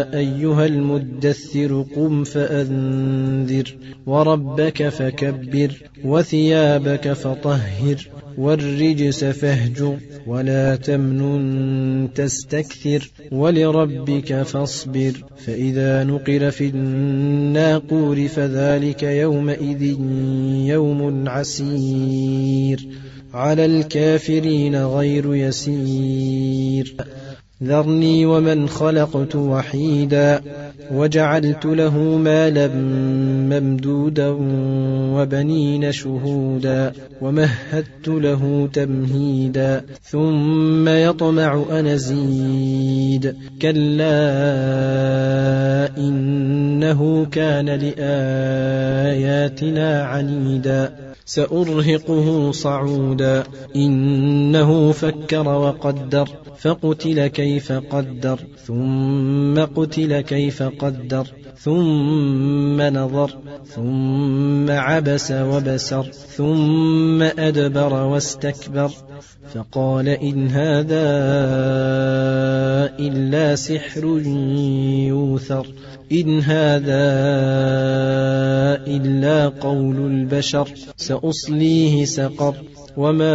أيها المدثر قم فأنذر وربك فكبر وثيابك فطهر والرجس فاهجر ولا تمنن تستكثر ولربك فاصبر فإذا نقر في الناقور فذلك يومئذ يوم عسير على الكافرين غير يسير ذرني ومن خلقت وحيدا وجعلت له مالا ممدودا وبنين شهودا ومهدت له تمهيدا ثم يطمع أن أزيد كلا إنه كان لآياتنا عنيدا سأرهقه صعودا إنه فكر وقدر فقتل كيف قدر ثم قتل كيف قدر ثم نظر ثم عبس وبسر ثم أدبر واستكبر. فقال إن هذا إلا سحر يوثر إن هذا إلا قول البشر سأصليه سقر وما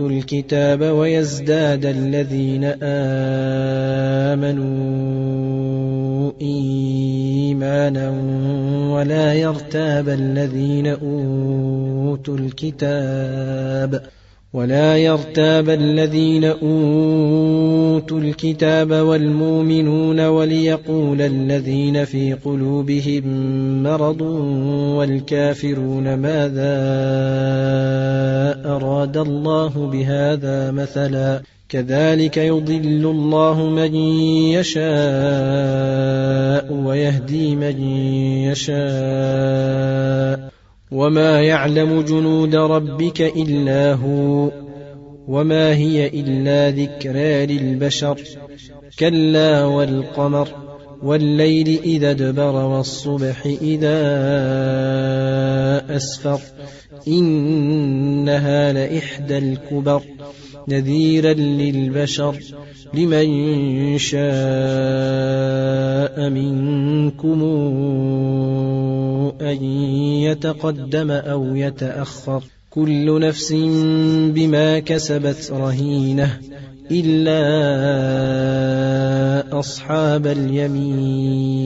الكتاب ويزداد الذين آمنوا إيمانا ولا يرتاب الذين أوتوا الكتاب ولا يرتاب الذين أوتوا الكتاب والمؤمنون وليقول الذين في قلوبهم مرض والكافرون ماذا أراد الله بهذا مثلا. كذلك يضل الله من يشاء ويهدي من يشاء. وما يعلم جنود ربك إلا هو وما هي إلا ذكرى للبشر. كلا والقمر والليل إذا ادبر والصبح إذا أسفر. انها لإحدى الكبر نذيرا للبشر لمن شاء منكم أن يتقدم أو يتأخر. كل نفس بما كسبت رهينة إلا أصحاب اليمين.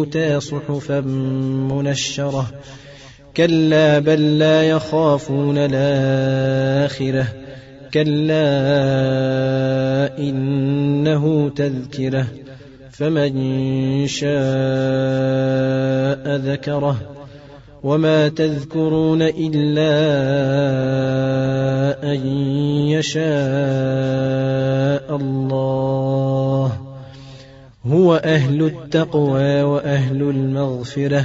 يؤتى صحفا منشرة. كلا بل لا يخافون الآخرة. كلا إنه تذكرة. فمن شاء ذكره. وما تذكرون إلا أن يشاء الله. هو أهل التقوى وأهل المغفرة.